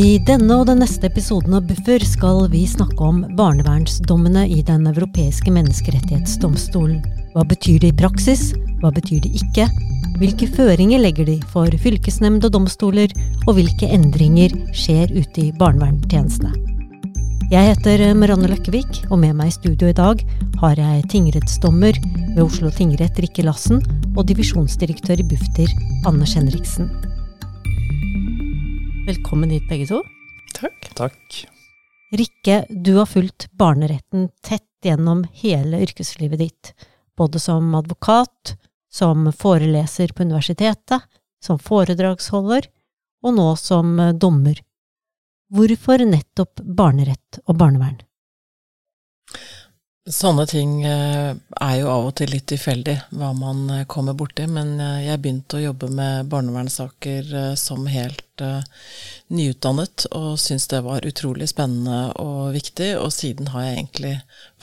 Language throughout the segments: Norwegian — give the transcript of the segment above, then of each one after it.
I denne og den neste episoden av Buffer skal vi snakke om barnevernsdommene i Den europeiske menneskerettighetsdomstolen. Hva betyr det i praksis? Hva betyr det ikke? Hvilke føringer legger de for fylkesnemnd og domstoler, og hvilke endringer skjer ute i barnevernstjenestene? Jeg heter Marianne Løkkevik, og med meg i studio i dag har jeg tingrettsdommer ved Oslo tingrett Rikke Lassen og divisjonsdirektør i Bufdir Anders Henriksen. Velkommen hit, begge to. Takk. Takk. Rikke, du har fulgt barneretten tett gjennom hele yrkeslivet ditt, både som advokat, som foreleser på universitetet, som foredragsholder, og nå som dommer. Hvorfor nettopp barnerett og barnevern? Sånne ting eh, er jo av og til litt tilfeldig hva man eh, kommer borti, men eh, jeg begynte å jobbe med barnevernssaker som helt nyutdannet, og syntes det var utrolig spennende og viktig, og siden har jeg egentlig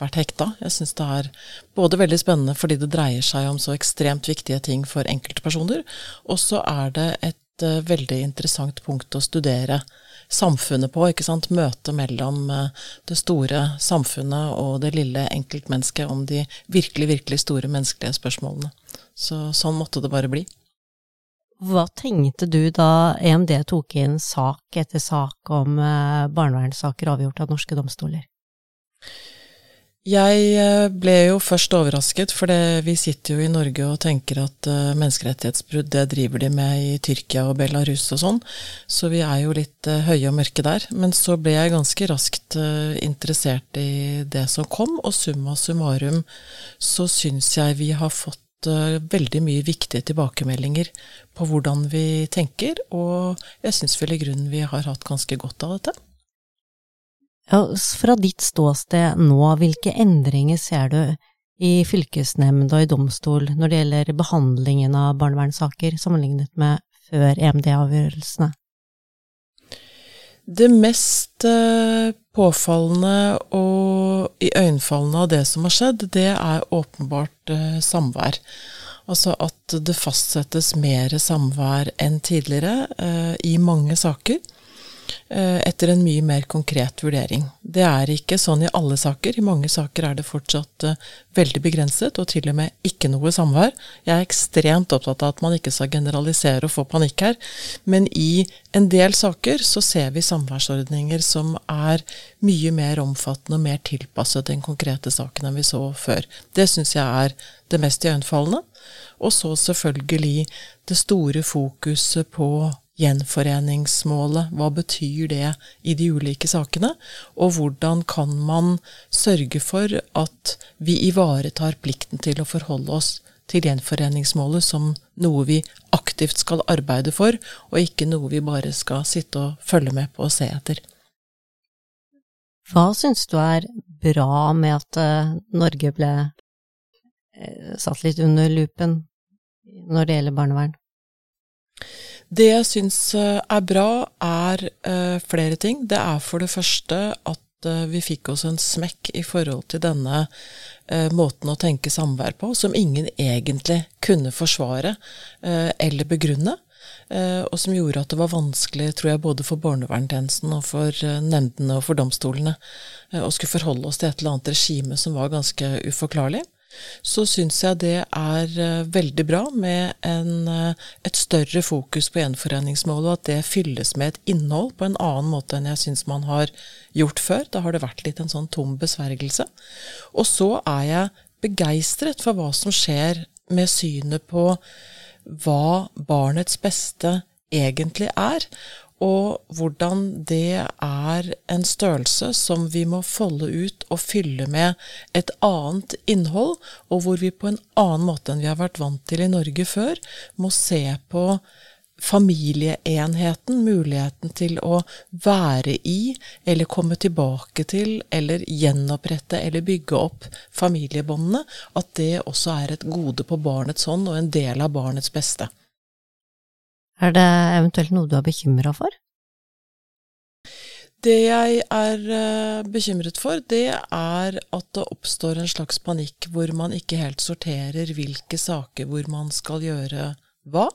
vært hekta. Jeg syns det er både veldig spennende fordi det dreier seg om så ekstremt viktige ting for enkeltpersoner, og så er det et veldig interessant punkt å studere samfunnet på. ikke sant? Møtet mellom uh, det store samfunnet og det lille enkeltmennesket om de virkelig, virkelig store menneskelige spørsmålene. Så sånn måtte det bare bli. Hva tenkte du da EMD tok inn sak etter sak om eh, barnevernssaker avgjort av norske domstoler? Jeg eh, ble jo først overrasket, for vi sitter jo i Norge og tenker at uh, menneskerettighetsbrudd det driver de med i Tyrkia og Belarus og sånn, så vi er jo litt uh, høye og mørke der. Men så ble jeg ganske raskt interessert i det som kom, og summa summarum så syns jeg vi har fått veldig mye viktige tilbakemeldinger på hvordan vi tenker, og jeg syns vel i grunnen vi har hatt ganske godt av dette. Fra ditt ståsted nå, hvilke endringer ser du i fylkesnemnd og i domstol når det gjelder behandlingen av barnevernssaker, sammenlignet med før EMD-avgjørelsene? Det mest eh, påfallende og iøynefallende av det som har skjedd, det er åpenbart eh, samvær. Altså at det fastsettes mer samvær enn tidligere eh, i mange saker. Eh, etter en mye mer konkret vurdering. Det er ikke sånn i alle saker. I mange saker er det fortsatt uh, veldig begrenset, og til og med ikke noe samvær. Jeg er ekstremt opptatt av at man ikke skal generalisere og få panikk her, men i en del saker så ser vi samværsordninger som er mye mer omfattende og mer tilpasset den konkrete saken enn vi så før. Det syns jeg er det mest iøynefallende. Og så selvfølgelig det store fokuset på gjenforeningsmålet, hva betyr det i de ulike sakene, og hvordan kan man sørge for at vi ivaretar plikten til å forholde oss til gjenforeningsmålet som noe vi aktivt skal arbeide for, og ikke noe vi bare skal sitte og følge med på og se etter. Hva syns du er bra med at uh, Norge ble uh, satt litt under lupen når det gjelder barnevern? Det jeg syns eh, er bra, er uh, flere ting. Det er for det første at uh, vi fikk oss en smekk i forhold til denne måten å tenke samvær på, som ingen egentlig kunne forsvare eller begrunne. og som gjorde at det var vanskelig, tror jeg, både for barnevernstjenesten og for nemndene og for domstolene å skulle forholde oss til et eller annet regime som var ganske uforklarlig så syns jeg det er uh, veldig bra med en, uh, et større fokus på gjenforeningsmålet, og at det fylles med et innhold på en annen måte enn jeg syns man har gjort før. Da har det vært litt en sånn tom besvergelse. Og så er jeg begeistret for hva som skjer med synet på hva barnets beste egentlig er, og hvordan det er en størrelse som vi må folde ut og fylle med et annet innhold, og hvor vi på en annen måte enn vi har vært vant til i Norge før, må se på familieenheten, muligheten til å være i, eller komme tilbake til, eller gjenopprette eller bygge opp familiebåndene, at det også er et gode på barnets hånd og en del av barnets beste. Er det eventuelt noe du er bekymra for? Det jeg er uh, bekymret for, det er at det oppstår en slags panikk hvor man ikke helt sorterer hvilke saker hvor man skal gjøre hva.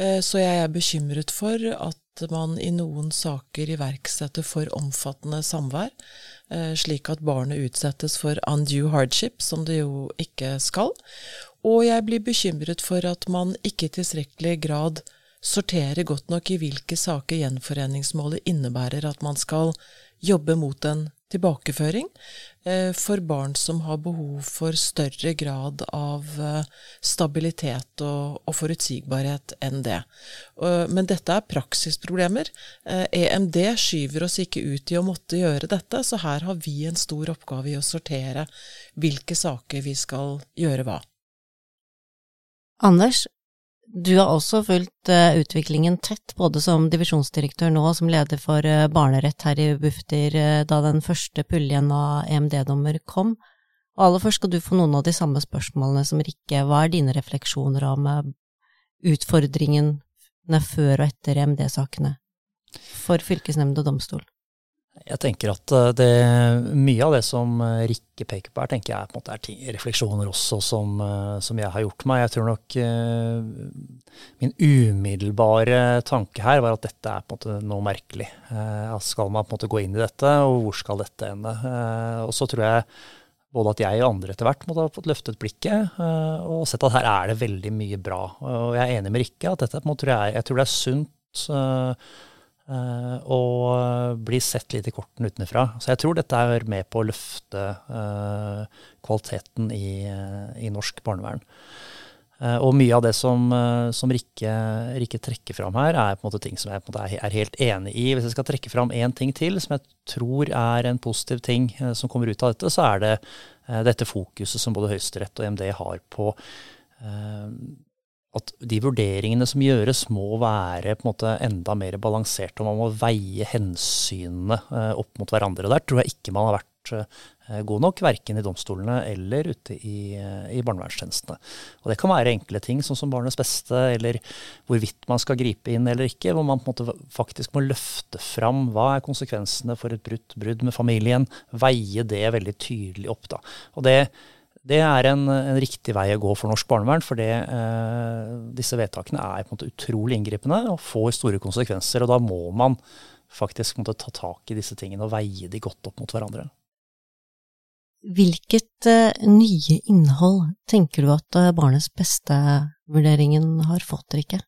Uh, så jeg er bekymret for at man i noen saker iverksetter for omfattende samvær, eh, slik at barnet utsettes for undue hardship, som det jo ikke skal. Og jeg blir bekymret for at man ikke i tilstrekkelig grad sorterer godt nok i hvilke saker gjenforeningsmålet innebærer at man skal jobbe mot en tilbakeføring eh, for barn som har behov for større grad av eh, stabilitet og forutsigbarhet enn det. Men dette er praksisproblemer. EMD eh, e skyver oss ikke ut i å måtte gjøre dette, så her har vi en stor oppgave i å sortere hvilke saker vi skal gjøre hva. Anders, du har også fulgt uh, utviklingen tett, både som divisjonsdirektør nå og som leder for uh, barnerett her i Bufdir uh, da den første puljen av EMD-dommer kom. Og aller først skal du få noen av de samme spørsmålene som Rikke. Hva er dine refleksjoner om utfordringene før og etter EMD-sakene for fylkesnemnd og domstol? Jeg tenker at eh, det, mye av det som eh, Rikke peker på her, tenker jeg på en måte er ting, refleksjoner også som, eh, som, jeg har gjort meg. Jeg tror nok uh, min umiddelbare tanke her var at dette er på en måte noe merkelig. Uh, skal man på en måte gå inn i dette, og hvor skal dette ende? Uh, og så tror jeg både at jeg og andre etter hvert måtte ha fått løftet blikket og sett at her er det veldig mye bra. Og jeg er enig med Rikke at dette på en måte, jeg, jeg tror det er sunt og blir sett litt i korten utenfra. Så jeg tror dette er med på å løfte uh, kvaliteten i, i, norsk barnevern. og mye av det som, som Rikke, Rikke, trekker fram her, er på en måte ting som jeg er helt enig i. Hvis jeg skal trekke fram én ting til som jeg tror er en positiv ting som kommer ut av dette, så er det dette fokuset som både Høyesterett og MD har på at de vurderingene som gjøres, må være på en måte enda mer balanserte, og man må veie hensynene eh, opp mot hverandre. Der tror jeg ikke man har vært eh, god nok, verken i domstolene eller ute i, eh, i barnevernstjenestene. Og Det kan være enkle ting, sånn som barnets beste, eller hvorvidt man skal gripe inn eller ikke, hvor man på en måte faktisk må løfte fram hva er konsekvensene for et brutt brudd med familien, veie det veldig tydelig opp. da. Og det det er en, en, riktig vei å gå for norsk barnevern, for eh, disse vedtakene er på en måte utrolig inngripende og får store konsekvenser. og Da må man faktisk måte, ta tak i disse tingene og veie de godt opp mot hverandre. Hvilket eh, nye innhold tenker du at uh, barnets beste-vurderingen har fått, Rikke?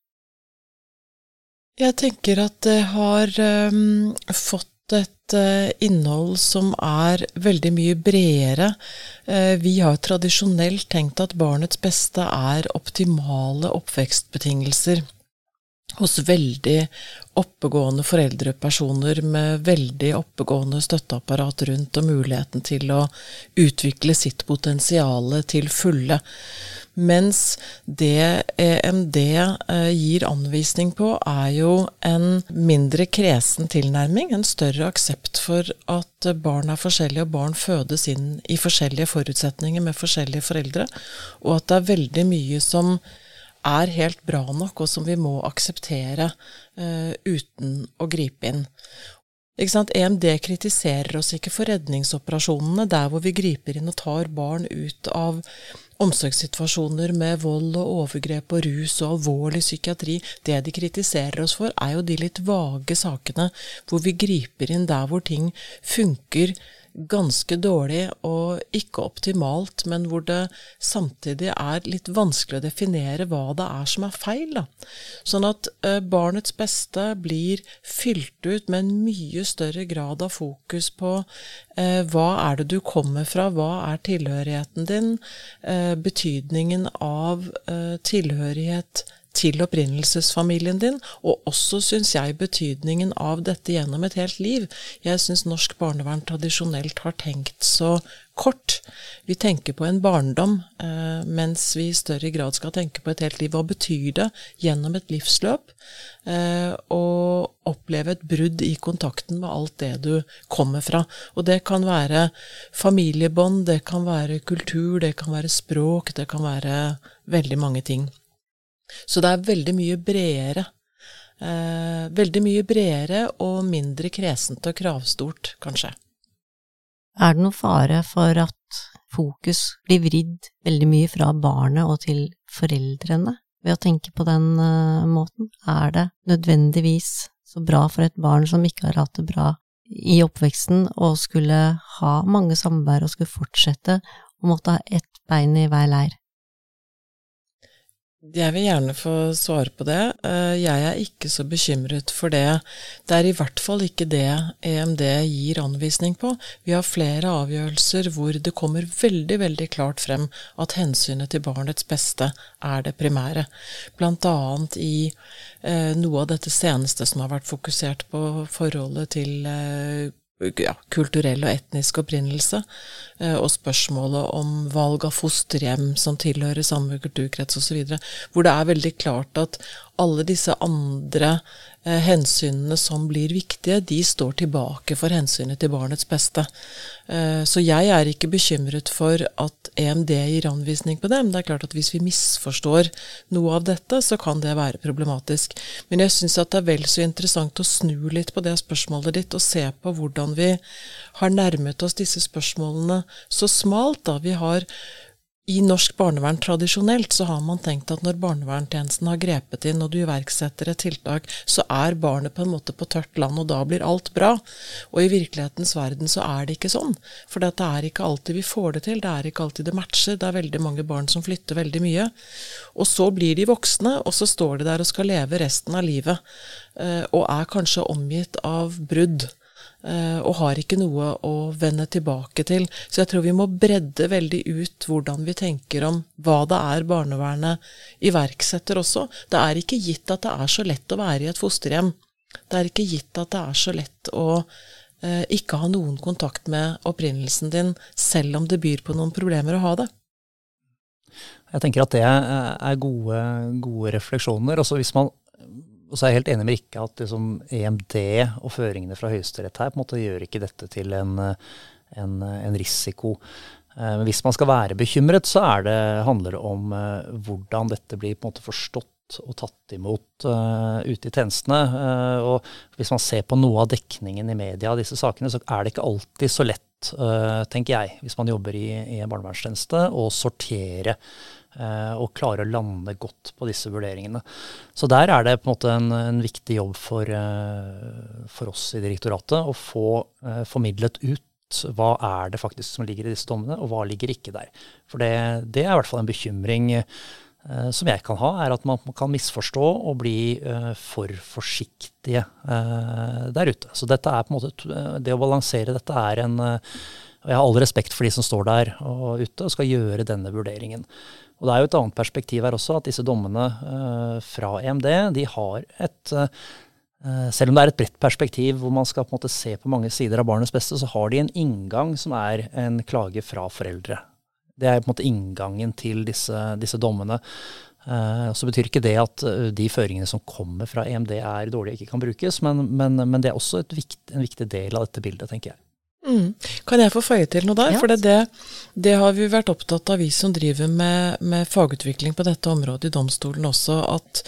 Jeg tenker at det har um, fått et eh, innhold som er veldig mye bredere. Eh, vi har tradisjonelt tenkt at barnets beste er optimale oppvekstbetingelser hos veldig oppegående foreldrepersoner med veldig oppegående støtteapparat rundt og muligheten til å utvikle sitt potensial til fulle. Mens det EMD eh, gir anvisning på, er jo en mindre kresen tilnærming. En større aksept for at barn er forskjellige, og barn fødes inn i forskjellige forutsetninger med forskjellige foreldre. Og at det er veldig mye som er helt bra nok, og som vi må akseptere uh, uten å gripe inn. EMD kritiserer oss ikke for redningsoperasjonene der hvor vi griper inn og tar barn ut av omsorgssituasjoner med vold og overgrep og rus og alvorlig psykiatri. Det de kritiserer oss for, er jo de litt vage sakene hvor vi griper inn der hvor ting funker ganske dårlig og ikke optimalt, men hvor det samtidig er litt vanskelig å definere hva det er som er feil. Da. Sånn at uh, barnets beste blir fylt ut med en mye større grad av fokus på eh, hva er det du kommer fra, hva er tilhørigheten din, eh, betydningen av tilhørighet til opprinnelsesfamilien din, og også, syns jeg, betydningen av dette gjennom et helt liv. Jeg syns norsk barnevern tradisjonelt har tenkt så kort. Vi tenker på en barndom, eh, mens vi i større grad skal tenke på et helt liv. Hva betyr det gjennom et livsløp eh, å oppleve et brudd i kontakten med alt det du kommer fra? Og det kan være familiebånd, det kan være kultur, det kan være språk, det kan være veldig mange ting. Så det er veldig mye bredere. Eh, veldig mye bredere og mindre kresent og kravstort, kanskje. Er det noen fare for at fokus blir vridd veldig mye fra barnet og til foreldrene ved å tenke på den uh, måten? Er det nødvendigvis så bra for et barn som ikke har hatt det bra i oppveksten, og skulle ha mange samvær og skulle fortsette å måtte ha ett bein i hver leir? Jeg vil gjerne få svare på det. Eh, jeg er ikke så bekymret for det. Det er i hvert fall ikke det EMD gir anvisning på. Vi har flere avgjørelser hvor det kommer veldig, veldig klart frem at hensynet til barnets beste er det primære. Blant annet i eh, noe av dette seneste som har vært fokusert på forholdet til eh, ja, kulturell og etnisk opprinnelse, eh, og spørsmålet om valg av fosterhjem som tilhører samme kulturkrets osv., hvor det er veldig klart at alle disse andre eh, hensynene som blir viktige, de står tilbake for hensynet til barnets beste. Eh, så jeg er ikke bekymret for at EMD gir anvisning på det. Men det er klart at hvis vi misforstår noe av dette, så kan det være problematisk. Men jeg syns det er vel så interessant å snu litt på det spørsmålet ditt, og se på hvordan vi har nærmet oss disse spørsmålene så smalt. da Vi har i norsk barnevern tradisjonelt så har man tenkt at når barnevernstjenesten har grepet inn og du iverksetter et tiltak, så er barnet på en måte på tørt land, og da blir alt bra. Og i virkelighetens verden så er det ikke sånn. For det er ikke alltid vi får det til, det er ikke alltid det matcher. Det er veldig mange barn som flytter veldig mye. Og så blir de voksne, og så står de der og skal leve resten av livet, eh, og er kanskje omgitt av brudd. Eh, og har ikke noe å vende tilbake til. Så jeg tror vi må bredde veldig ut hvordan vi tenker om hva det er barnevernet iverksetter også. Det er ikke gitt at det er så lett å være i et fosterhjem. Det er ikke gitt at det er så lett å eh, ikke ha noen kontakt med opprinnelsen din, selv om det byr på noen problemer å ha det. Jeg tenker at det er gode, gode refleksjoner. Også hvis man og så er jeg helt enig med Rikke at liksom EMD og føringene fra Høyesterett her på en måte gjør ikke dette til en, en, en risiko. Eh, men hvis man skal være bekymret, så det, handler det om uh, hvordan dette blir på en måte forstått og tatt imot uh, ute i tjenestene. Uh, og hvis man ser på noe av dekningen i media av disse sakene, så er det ikke alltid så lett, tenker jeg, hvis man jobber i, i en barnevernstjeneste, å sortere Eh, og klare å lande godt på disse vurderingene. Så der er det på en måte en, en viktig jobb for, eh, for, oss i direktoratet å få eh, formidlet ut hva er det faktisk som ligger i disse dommene, og hva ligger ikke der. For det, det er i hvert fall en bekymring eh, som jeg kan ha, er at man kan misforstå og bli eh, for forsiktige eh, der ute. Så dette er på en måte, det å balansere dette er en og Jeg har all respekt for de som står der og ute og skal gjøre denne vurderingen. Og Det er jo et annet perspektiv her også, at disse dommene uh, fra EMD de har et uh, Selv om det er et bredt perspektiv hvor man skal på en måte se på mange sider av barnets beste, så har de en inngang som er en klage fra foreldre. Det er på en måte inngangen til disse, disse dommene. Uh, så betyr ikke det at de føringene som kommer fra EMD er dårlige og ikke kan brukes, men, men, men det er også vikt, en viktig del av dette bildet, tenker jeg. Mm. Kan jeg få føye til noe der? Ja. For det, det, har vi vært opptatt av, vi som driver med, med fagutvikling på dette området i domstolen også, at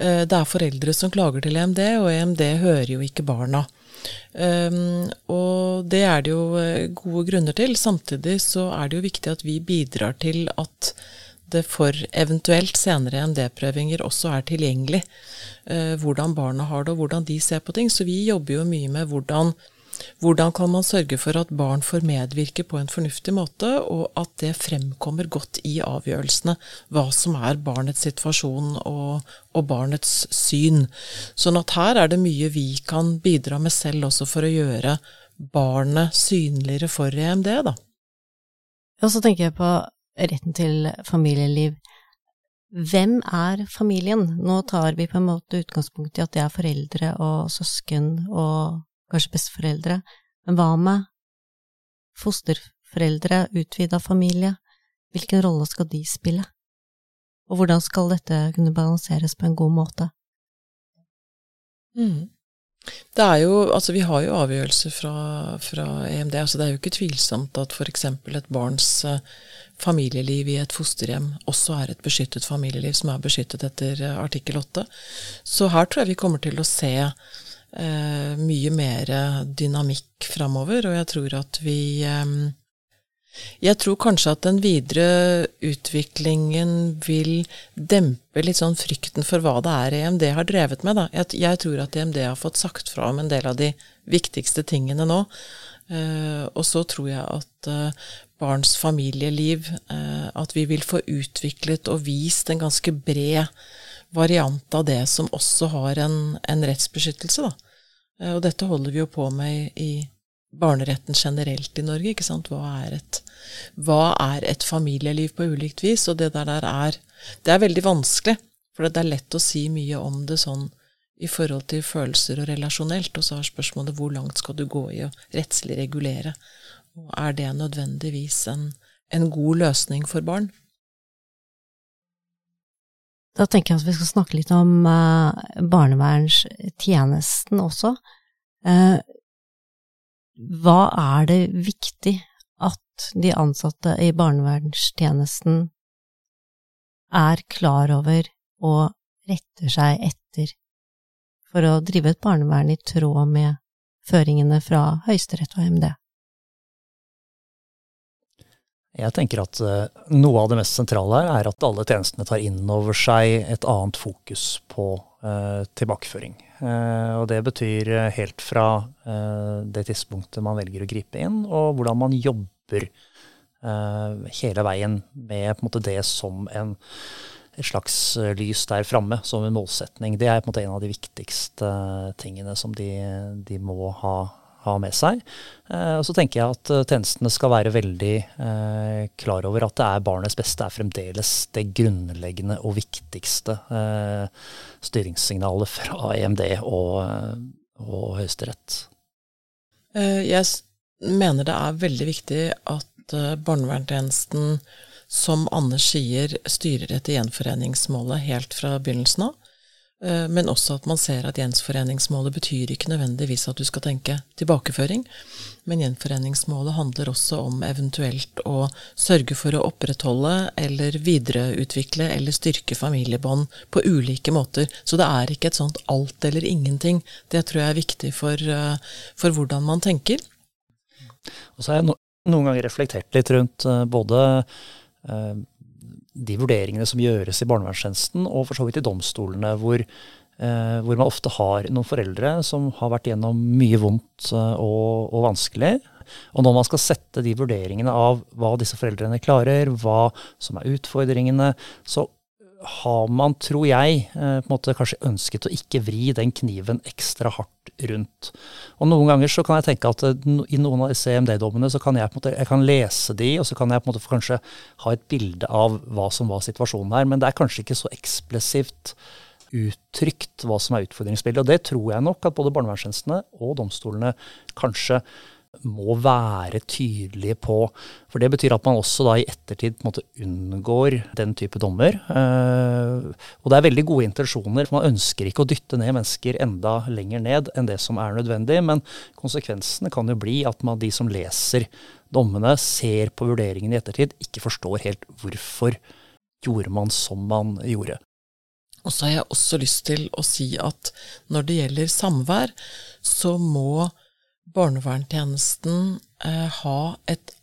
uh, det er foreldre som klager til EMD, og EMD hører jo ikke barna. Um, og det er det jo eh, gode grunner til. Samtidig så er det jo viktig at vi bidrar til at det for eventuelt senere EMD-prøvinger også er tilgjengelig uh, hvordan barna har det, og hvordan de ser på ting. Så vi jobber jo mye med hvordan hvordan kan man sørge for at barn får medvirke på en fornuftig måte, og at det fremkommer godt i avgjørelsene hva som er barnets situasjon og, og barnets syn. Sånn at her er det mye vi kan bidra med selv også for å gjøre barnet synligere for EMD, da. Og så tenker jeg på retten til familieliv. Hvem er familien? Nå tar vi på en måte utgangspunkt i at det er foreldre og søsken og kanskje besteforeldre, men hva med fosterforeldre, utvida familie, hvilken rolle skal de spille, og hvordan skal dette kunne balanseres på en god måte? Mm. Det er jo, altså Vi har jo avgjørelser fra, fra, EMD. altså Det er jo ikke tvilsomt at f.eks. et barns uh, familieliv i et fosterhjem også er et beskyttet familieliv som er beskyttet etter uh, artikkel 8. Så her tror jeg vi kommer til å se eh, mye mer dynamikk framover, og jeg tror at vi eh, Jeg tror kanskje at den videre utviklingen vil dempe litt sånn frykten for hva det er EMD har drevet med. Da. Jeg, tror at EMD har fått sagt fra om en del av de viktigste tingene nå. Uh, og så tror jeg at uh, barns familieliv, at vi vil få utviklet og vist en ganske bred variant av det som også har en, en rettsbeskyttelse. Da. og dette holder vi jo på med i, i barneretten generelt i Norge. ikke sant? Hva er, et, hva er et familieliv på ulikt vis? Og det der, der er Det er veldig vanskelig, for det er lett å si mye om det sånn i forhold til følelser og relasjonelt, og så er spørsmålet hvor langt skal du gå i å rettslig regulere? Og er det nødvendigvis en, en god løsning for barn? Da tenker jeg at vi skal snakke litt om uh, barnevernstjenesten også. Uh, hva er det viktig at de ansatte i barnevernstjenesten er klar over og retter seg etter for å drive et barnevern i tråd med føringene fra Høyesterett og MD? Jeg tenker at uh, noe av det mest sentrale her er at alle tjenestene tar inn over seg et annet fokus på uh, tilbakeføring. Uh, og det betyr helt fra det tidspunktet man velger å gripe inn, og hvordan man jobber hele veien med måte, det som en, et slags lys der framme, som en målsetning. Det er på en måte en av de viktigste tingene som de, de må ha ha med seg. Eh, og så tenker jeg at eh, tjenestene skal være veldig eh, klar over at det er barnets beste er fremdeles det grunnleggende og viktigste styringssignalet fra EMD og, og Høyesterett. Jeg mener det er veldig viktig at barnevernstjenesten, som Anders sier, styrer etter gjenforeningsmålet helt fra begynnelsen av. Eh, men også at man ser at gjenforeningsmålet betyr ikke nødvendigvis at du skal tenke tilbakeføring, men gjenforeningsmålet handler også om eventuelt å sørge for å opprettholde eller videreutvikle eller styrke familiebånd på ulike måter. Så det er ikke et sånt alt eller ingenting. Det tror jeg er viktig for, eh, for hvordan man tenker. Og så har jeg noen ganger reflektert litt rundt eh, både de vurderingene som gjøres i barnevernstjenesten, og for så vidt i domstolene, hvor, eh, hvor, man ofte har noen foreldre som har vært gjennom mye vondt eh, og, og, vanskelig. Og når man skal sette de vurderingene av hva disse foreldrene klarer, hva som er utfordringene, så har man, tror jeg, eh, på en måte kanskje ønsket å ikke vri den kniven ekstra hardt rundt. Og Noen ganger så kan jeg tenke at eh, i noen av CMD-dommene så kan jeg på en måte, jeg kan lese de, og så kan jeg på en måte kanskje ha et bilde av hva som var situasjonen her. Men det er kanskje ikke så eksplosivt uttrykt hva som er utfordringsbildet. Og det tror jeg nok at både barnevernstjenestene og domstolene kanskje må være tydelige på. For det betyr at man også da i ettertid på en måte unngår den type dommer. Eh, og det er veldig gode intensjoner. Man ønsker ikke å dytte ned mennesker enda lenger ned enn det som er nødvendig. Men konsekvensene kan jo bli at man, de som leser dommene, ser på vurderingene i ettertid, ikke forstår helt hvorfor gjorde man som man gjorde. Og så har jeg også lyst til å si at når det gjelder samvær, så må barnevernstjenesten eh, ha et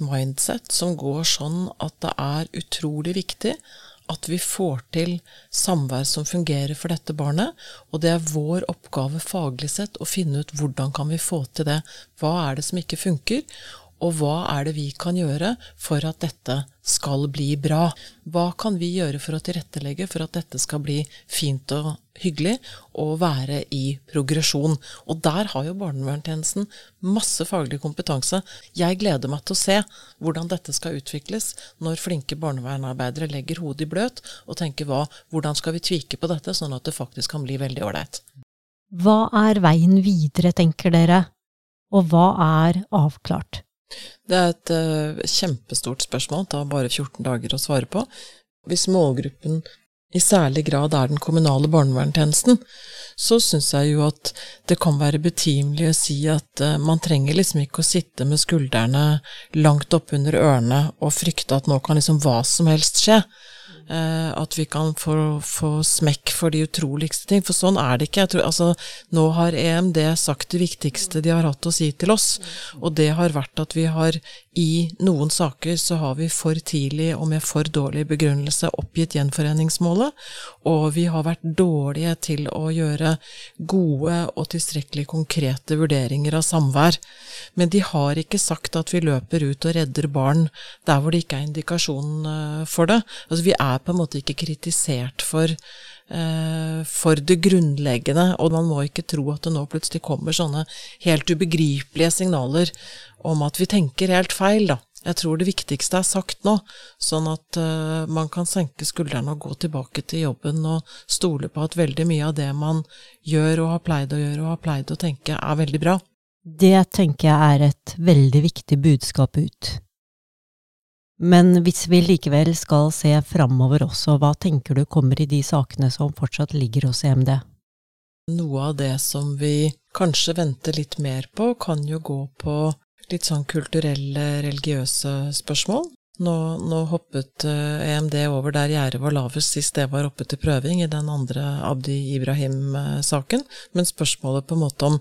mindset som går sånn at det er utrolig viktig at vi får til samvær som fungerer for dette barnet, og det er vår oppgave faglig sett å finne ut hvordan kan vi få til det. Hva er det som ikke funker, og hva er det vi kan gjøre for at dette skal bli bra? Hva kan vi gjøre for å tilrettelegge for at dette skal bli fint og hyggelig og være i progresjon? Og der har jo barnevernstjenesten masse faglig kompetanse. Jeg gleder meg til å se hvordan dette skal utvikles når flinke barnevernarbeidere legger hodet i bløt og tenker hva, hvordan skal vi tvike på dette, sånn at det faktisk kan bli veldig ålreit. Hva er veien videre, tenker dere, og hva er avklart? Det er et uh, kjempestort spørsmål, det tar bare 14 dager å svare på. Hvis målgruppen i særlig grad er den kommunale barnevernstjenesten, så syns jeg jo at det kan være betimelig å si at uh, man trenger liksom ikke å sitte med skuldrene langt oppunder ørene og frykte at nå kan liksom hva som helst skje. Eh, at vi kan få, få, smekk for de utroligste ting. For sånn er det ikke. Tror, altså, nå har EMD sagt det viktigste de har hatt å si til oss, og det har vært at vi har i noen saker så har vi for tidlig og med for dårlig begrunnelse oppgitt gjenforeningsmålet, og vi har vært dårlige til å gjøre gode og tilstrekkelig konkrete vurderinger av samvær. Men de har ikke sagt at vi løper ut og redder barn der hvor det ikke er indikasjon eh, for det. Altså, vi er på en måte ikke kritisert for, eh, for det grunnleggende, og man må ikke tro at det nå plutselig kommer sånne helt ubegripelige signaler om at vi tenker helt feil, da. Jeg tror det viktigste er sagt nå, sånn at uh, man kan senke skuldrene og gå tilbake til jobben og stole på at veldig mye av det man gjør og har pleid å gjøre og har pleid å tenke, er veldig bra. Det tenker jeg er et veldig viktig budskap ut. Men hvis vi likevel skal se framover også, hva tenker du kommer i de sakene som fortsatt ligger hos EMD? Noe av det som vi kanskje venter litt mer på, kan jo gå på litt sånn kulturelle, religiøse spørsmål. Nå, nå, hoppet EMD eh, e over der gjerdet var lavest sist det var oppe til prøving, i den andre Abdi Ibrahim-saken. Men spørsmålet på en måte om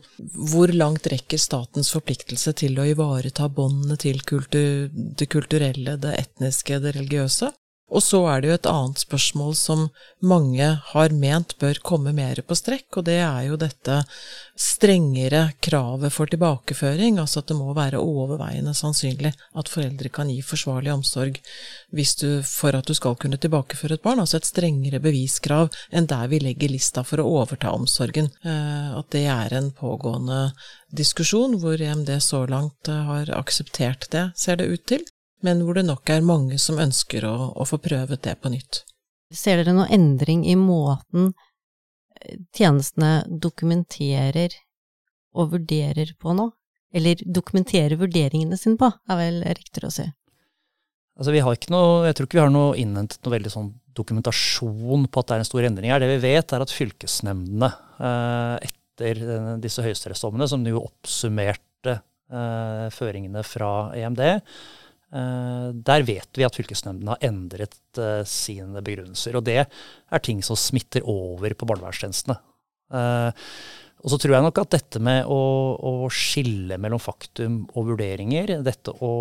hvor langt rekker statens forpliktelse til å ivareta båndene til kultur, det kulturelle, det etniske, det religiøse? Og så er det jo et annet spørsmål som mange har ment bør komme mer på strekk, og det er jo dette strengere kravet for tilbakeføring, altså at det må være overveiende sannsynlig at foreldre kan gi forsvarlig omsorg du, for at du skal kunne tilbakeføre et barn, altså et strengere beviskrav enn der vi legger lista for å overta omsorgen. Eh, at det er en pågående diskusjon hvor EMD så langt har akseptert det, ser det ut til men hvor det nok er mange som ønsker å, å få prøvet det på nytt. Ser dere noen endring i måten eh, tjenestene dokumenterer og vurderer på nå? Eller dokumenterer vurderingene sine på, er vel riktigere å si. Altså, vi har ikke noe, jeg tror ikke vi har noe innhentet noe veldig sånn dokumentasjon på at det er en stor endring her. Det vi vet, er at fylkesnemndene eh, etter disse høyesterettsdommene, som jo oppsummerte eh, føringene fra EMD, Eh, der vet vi at fylkesnemndene har endret uh, sine begrunnelser. Og det er ting som smitter over på barnevernstjenestene. Uh, og så tror jeg nok at dette med å, å, skille mellom faktum og vurderinger, dette å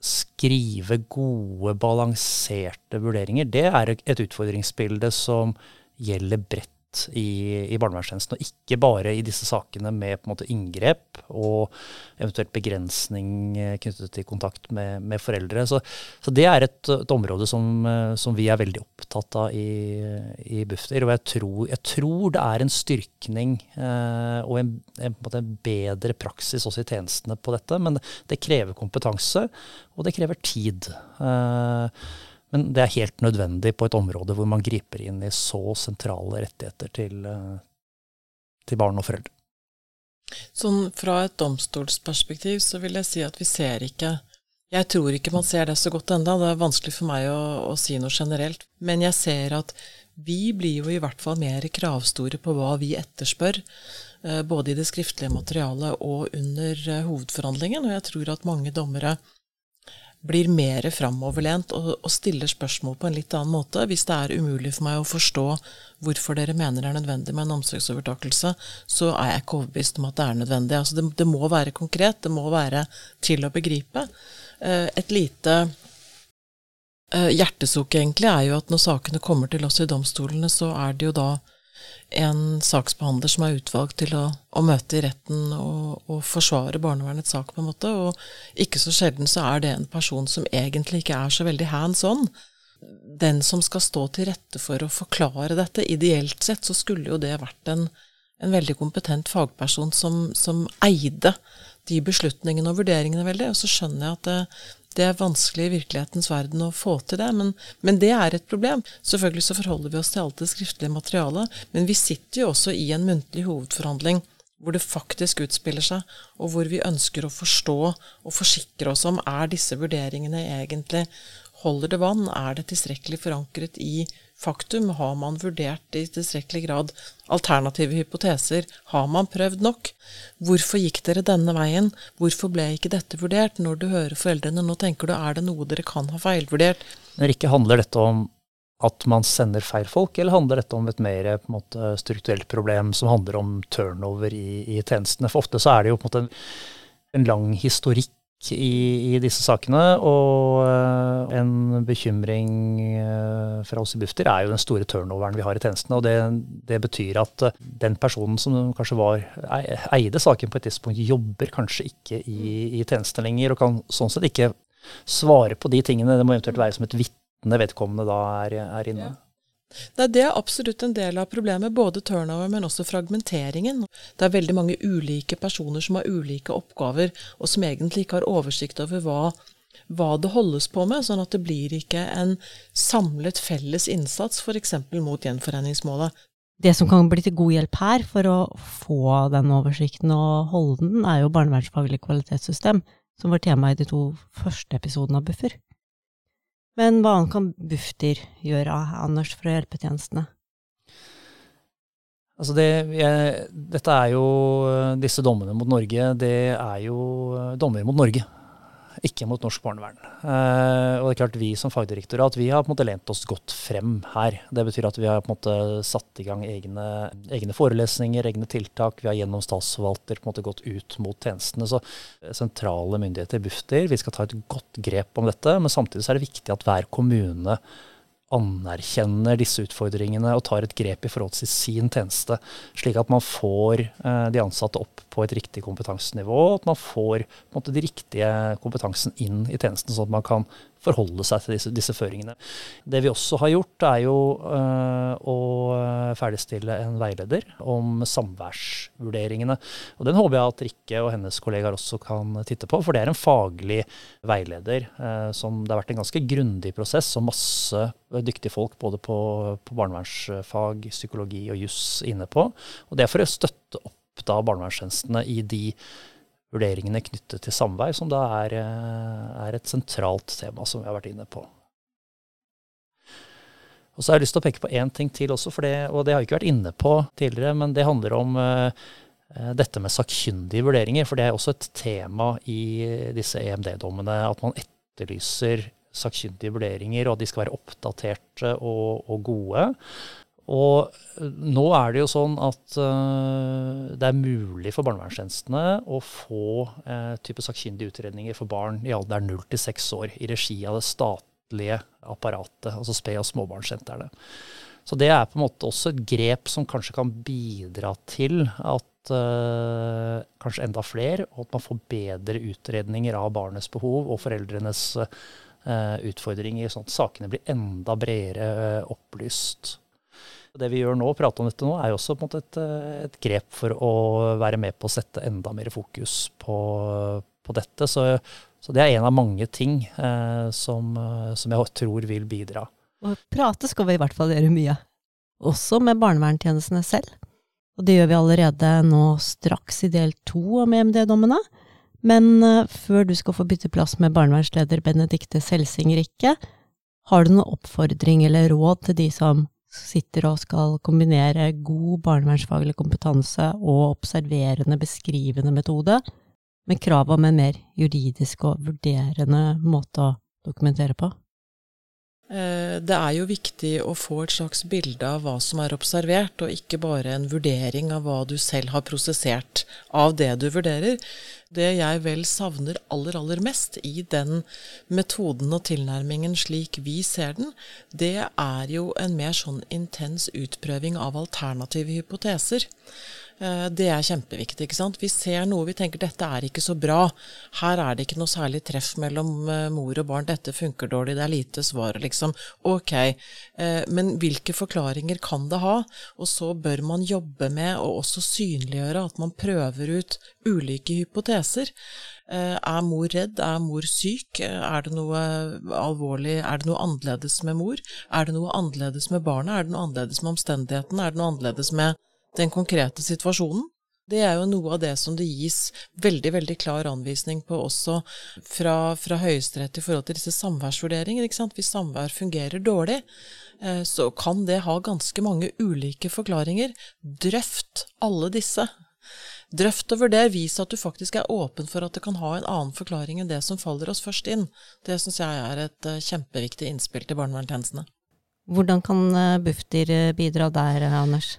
skrive gode, balanserte vurderinger, det er et utfordringsbilde som gjelder bredt i, i barnevernstjenesten, og ikke bare i disse sakene med på en måte inngrep og eventuelt begrensning eh, knyttet til kontakt med, med foreldre. Så, så, det er et, et område som, eh, som, vi er veldig opptatt av i, i Bufdir. Og jeg tror, jeg tror, det er en styrkning eh, og en, en, en, bedre praksis også i tjenestene på dette, men det krever kompetanse, og det krever tid. Eh, men det er helt nødvendig på et område hvor man griper inn i så sentrale rettigheter til, eh, til barn og foreldre. Sånn fra et domstolsperspektiv så vil jeg si at vi ser ikke Jeg tror ikke man ser det så godt enda, det er vanskelig for meg å, å si noe generelt. Men jeg ser at vi blir jo i hvert fall mer kravstore på hva vi etterspør. Eh, både i det skriftlige materialet og under eh, hovedforhandlingen. Og jeg tror at mange dommere blir mer framoverlent og, og, stiller spørsmål på en litt annen måte. Hvis det er umulig for meg å forstå hvorfor dere mener det er nødvendig med en omsorgsovertakelse, så er jeg ikke overbevist om at det er nødvendig. Altså det, det må være konkret, det må være til å begripe. Eh, et lite eh, hjertesukk egentlig er jo at når sakene kommer til oss i domstolene, så er det jo da en saksbehandler som er utvalgt til å, å møte i retten og, og, forsvare barnevernets sak, på en måte. Og ikke så sjelden så er det en person som egentlig ikke er så veldig hands on. Den som skal stå til rette for å forklare dette. Ideelt sett så skulle jo det vært en, en veldig kompetent fagperson som, som, eide de beslutningene og vurderingene veldig. Og så skjønner jeg at det, det er vanskelig i virkelighetens verden å få til det, men, men, det er et problem. Selvfølgelig så forholder vi oss til alt det skriftlige materialet, men vi sitter jo også i en muntlig hovedforhandling hvor det faktisk utspiller seg, og hvor vi ønsker å forstå og forsikre oss om er disse vurderingene egentlig Holder det vann? Er det tilstrekkelig forankret i faktum? Har man vurdert i tilstrekkelig grad alternative hypoteser? Har man prøvd nok? Hvorfor gikk dere denne veien? Hvorfor ble ikke dette vurdert? Når du hører foreldrene, nå tenker du er det noe dere kan ha feilvurdert? Når ikke handler dette om at man sender feil folk, eller handler dette om et mer måte, strukturelt problem som handler om turnover i, i, tjenestene? For ofte så er det jo på en måte en, lang historikk i, i, disse sakene. Og uh, en bekymring uh, fra oss i Bufdir er jo den store turnoveren vi har i tjenestene. Og det, det betyr at uh, den personen som kanskje var, eide saken på et tidspunkt, jobber kanskje ikke i, i tjenestene lenger, og kan sånn sett ikke svare på de tingene. Det må eventuelt være som et vitne vedkommende da er, er inne. Ja. Nei, Det er absolutt en del av problemet, både turnover, men også fragmenteringen. Det er veldig mange ulike personer som har ulike oppgaver, og som egentlig ikke har oversikt over hva, hva det holdes på med, sånn at det blir ikke en samlet felles innsats f.eks. mot gjenforeningsmålet. Det som kan bli til god hjelp her for å få den oversikten og holde den, er jo barnevernsfaglig kvalitetssystem, som var tema i de to første episodene av Buffer. Men hva annet kan Bufdir gjøre, Anders, for å hjelpe tjenestene? Altså det, jeg, dette er jo, Disse dommene mot Norge, det er jo dommer mot Norge ikke mot norsk barnevern. Uh, og det er klart Vi som fagdirektorat vi har på en måte lent oss godt frem her. Det betyr at vi har på en måte satt i gang egne, egne forelesninger, egne tiltak. Vi har gjennom statsforvalter på en måte gått ut mot tjenestene. Så sentrale myndigheter, Bufdir, vi skal ta et godt grep om dette. Men samtidig så er det viktig at hver kommune anerkjenner disse utfordringene og tar et grep i forhold til sin tjeneste, slik at man får eh, de ansatte opp på et riktig kompetansenivå, og at man får måte, de riktige kompetansen inn i tjenesten, sånn at man kan forholde seg til disse, disse, føringene. Det vi også har gjort, er jo øh, å ferdigstille en veileder om samværsvurderingene. Og Den håper jeg at Rikke og hennes kollegaer også kan titte på, for det er en faglig veileder øh, som det har vært en ganske grundig prosess, og masse dyktige folk både på, på barnevernsfag, psykologi og juss inne på. Og det er for å støtte opp da barnevernstjenestene i de vurderingene knyttet til samvær, som da er, eh, er, et sentralt tema som vi har vært inne på. Og så har jeg lyst til å peke på én ting til også, det, og det har jeg ikke vært inne på tidligere, men det handler om uh, dette med sakkyndige vurderinger. For det er også et tema i disse EMD-dommene, at man etterlyser sakkyndige vurderinger, og at de skal være oppdaterte og, og gode. Og nå er det jo sånn at uh, det er mulig for barnevernstjenestene å få uh, type sakkyndige utredninger for barn i alderen 0 til 6 år i regi av det statlige apparatet, altså sped- og småbarnssentrene. Så det er på en måte også et grep som kanskje kan bidra til at uh, kanskje enda flere, og at man får bedre utredninger av barnets behov og foreldrenes utfordringer, sånn at sakene blir enda bredere opplyst. Det vi gjør nå, prate om dette nå, er jo også et, eh, et grep for å være med på å sette enda mer fokus på, på dette. Så, så, det er en av mange ting eh, som, eh, som, jeg tror vil bidra. Og prate skal vi i hvert fall gjøre mye. Også med barnevernstjenestene selv. Og det gjør vi allerede nå straks i del to om EMD-dommene. Men uh, før du skal få bytte plass med barnevernsleder Benedikte Selsing Rikke, har du noen oppfordring eller råd til de som sitter og skal kombinere god barnevernsfaglig kompetanse og observerende, beskrivende metode med krav om en mer juridisk og vurderende måte å dokumentere på? Eh, det er jo viktig å få et slags bilde av hva som er observert, og ikke bare en vurdering av hva du selv har prosessert av det du vurderer. Det jeg vel savner aller, aller mest i den metoden og tilnærmingen slik vi ser den, det er jo en mer sånn intens utprøving av alternative hypoteser. Eh, det er kjempeviktig. ikke sant? Vi ser noe vi tenker dette er ikke så bra. Her er det ikke noe særlig treff mellom eh, mor og barn. Dette funker dårlig, det er lite svar, liksom. Ok, eh, men hvilke forklaringer kan det ha? Og så bør man jobbe med å også synliggjøre at man prøver ut ulike hypoteser. Er mor redd? Er mor syk? Er det noe alvorlig? Er det noe annerledes med mor? Er det noe annerledes med barnet? Er det noe annerledes med omstendighetene? Er det noe annerledes med den konkrete situasjonen. Det er jo noe av det som det gis veldig veldig klar anvisning på også fra, fra Høyesterett i forhold til disse samværsvurderinger. ikke sant? Hvis samvær fungerer dårlig, eh, så kan det ha ganske mange ulike forklaringer. Drøft alle disse. Drøft og vurder, vis at du faktisk er åpen for at det kan ha en annen forklaring enn det som faller oss først inn. Det syns jeg er et eh, kjempeviktig innspill til barnevernstjenestene. Hvordan kan Bufdir bidra der, Anders?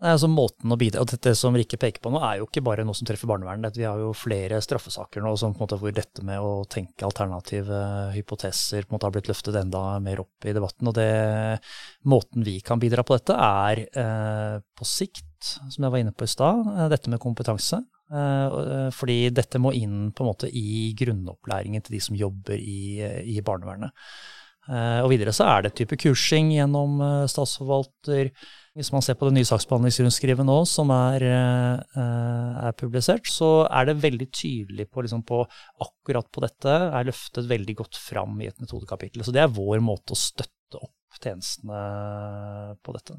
Nei, altså måten å bidra, og Dette som Rikke peker på nå, er jo ikke bare noe som treffer barnevernet. Vi har jo flere straffesaker nå som på en måte hvor dette med å tenke alternative hypoteser på en måte har blitt løftet enda mer opp i debatten. og det, Måten vi kan bidra på dette, er eh, på sikt, som jeg var inne på i stad, eh, dette med kompetanse. Eh, eh, fordi dette må inn på en måte i grunnopplæringen til de som jobber i, i barnevernet. Og videre så er det type kursing gjennom statsforvalter hvis man ser på det nye saksbehandlingsrundskrivet nå, som er, er, publisert, så er det veldig tydelig på, liksom på, akkurat på dette, er løftet veldig godt fram i et metodekapittel. Så det er vår måte å støtte opp tjenestene på dette.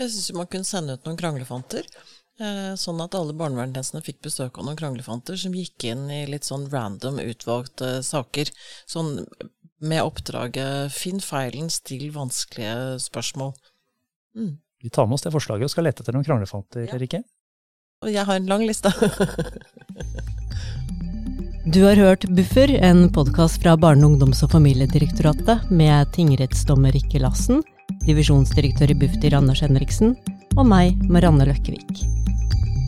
Jeg syns man kunne sende ut noen kranglefanter. Eh, sånn at alle barnevernstjenestene fikk besøk av noen kranglefanter som gikk inn i litt sånn random utvalgte saker. Sånn med oppdraget 'finn feilen, still vanskelige spørsmål'. Mm. Vi tar med oss det forslaget og skal lete etter noen kranglefanter, ja. Rikke. Og jeg har en lang liste. du har hørt Buffer, en podkast fra Barne-, ungdoms- og familiedirektoratet med tingrettsdommer Rikke Lassen, divisjonsdirektør i Bufdir Anders Henriksen og meg, Marianne Løkkevik.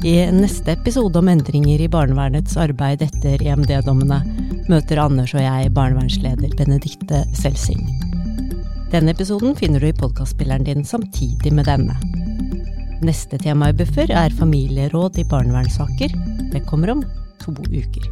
I neste episode om endringer i barnevernets arbeid etter EMD-dommene møter Anders og jeg barnevernsleder Benedikte Selsing. Denne episoden finner du i podkastspilleren din samtidig med denne. Neste tema i Buffer er familieråd i barnevernssaker. Det kommer om to uker.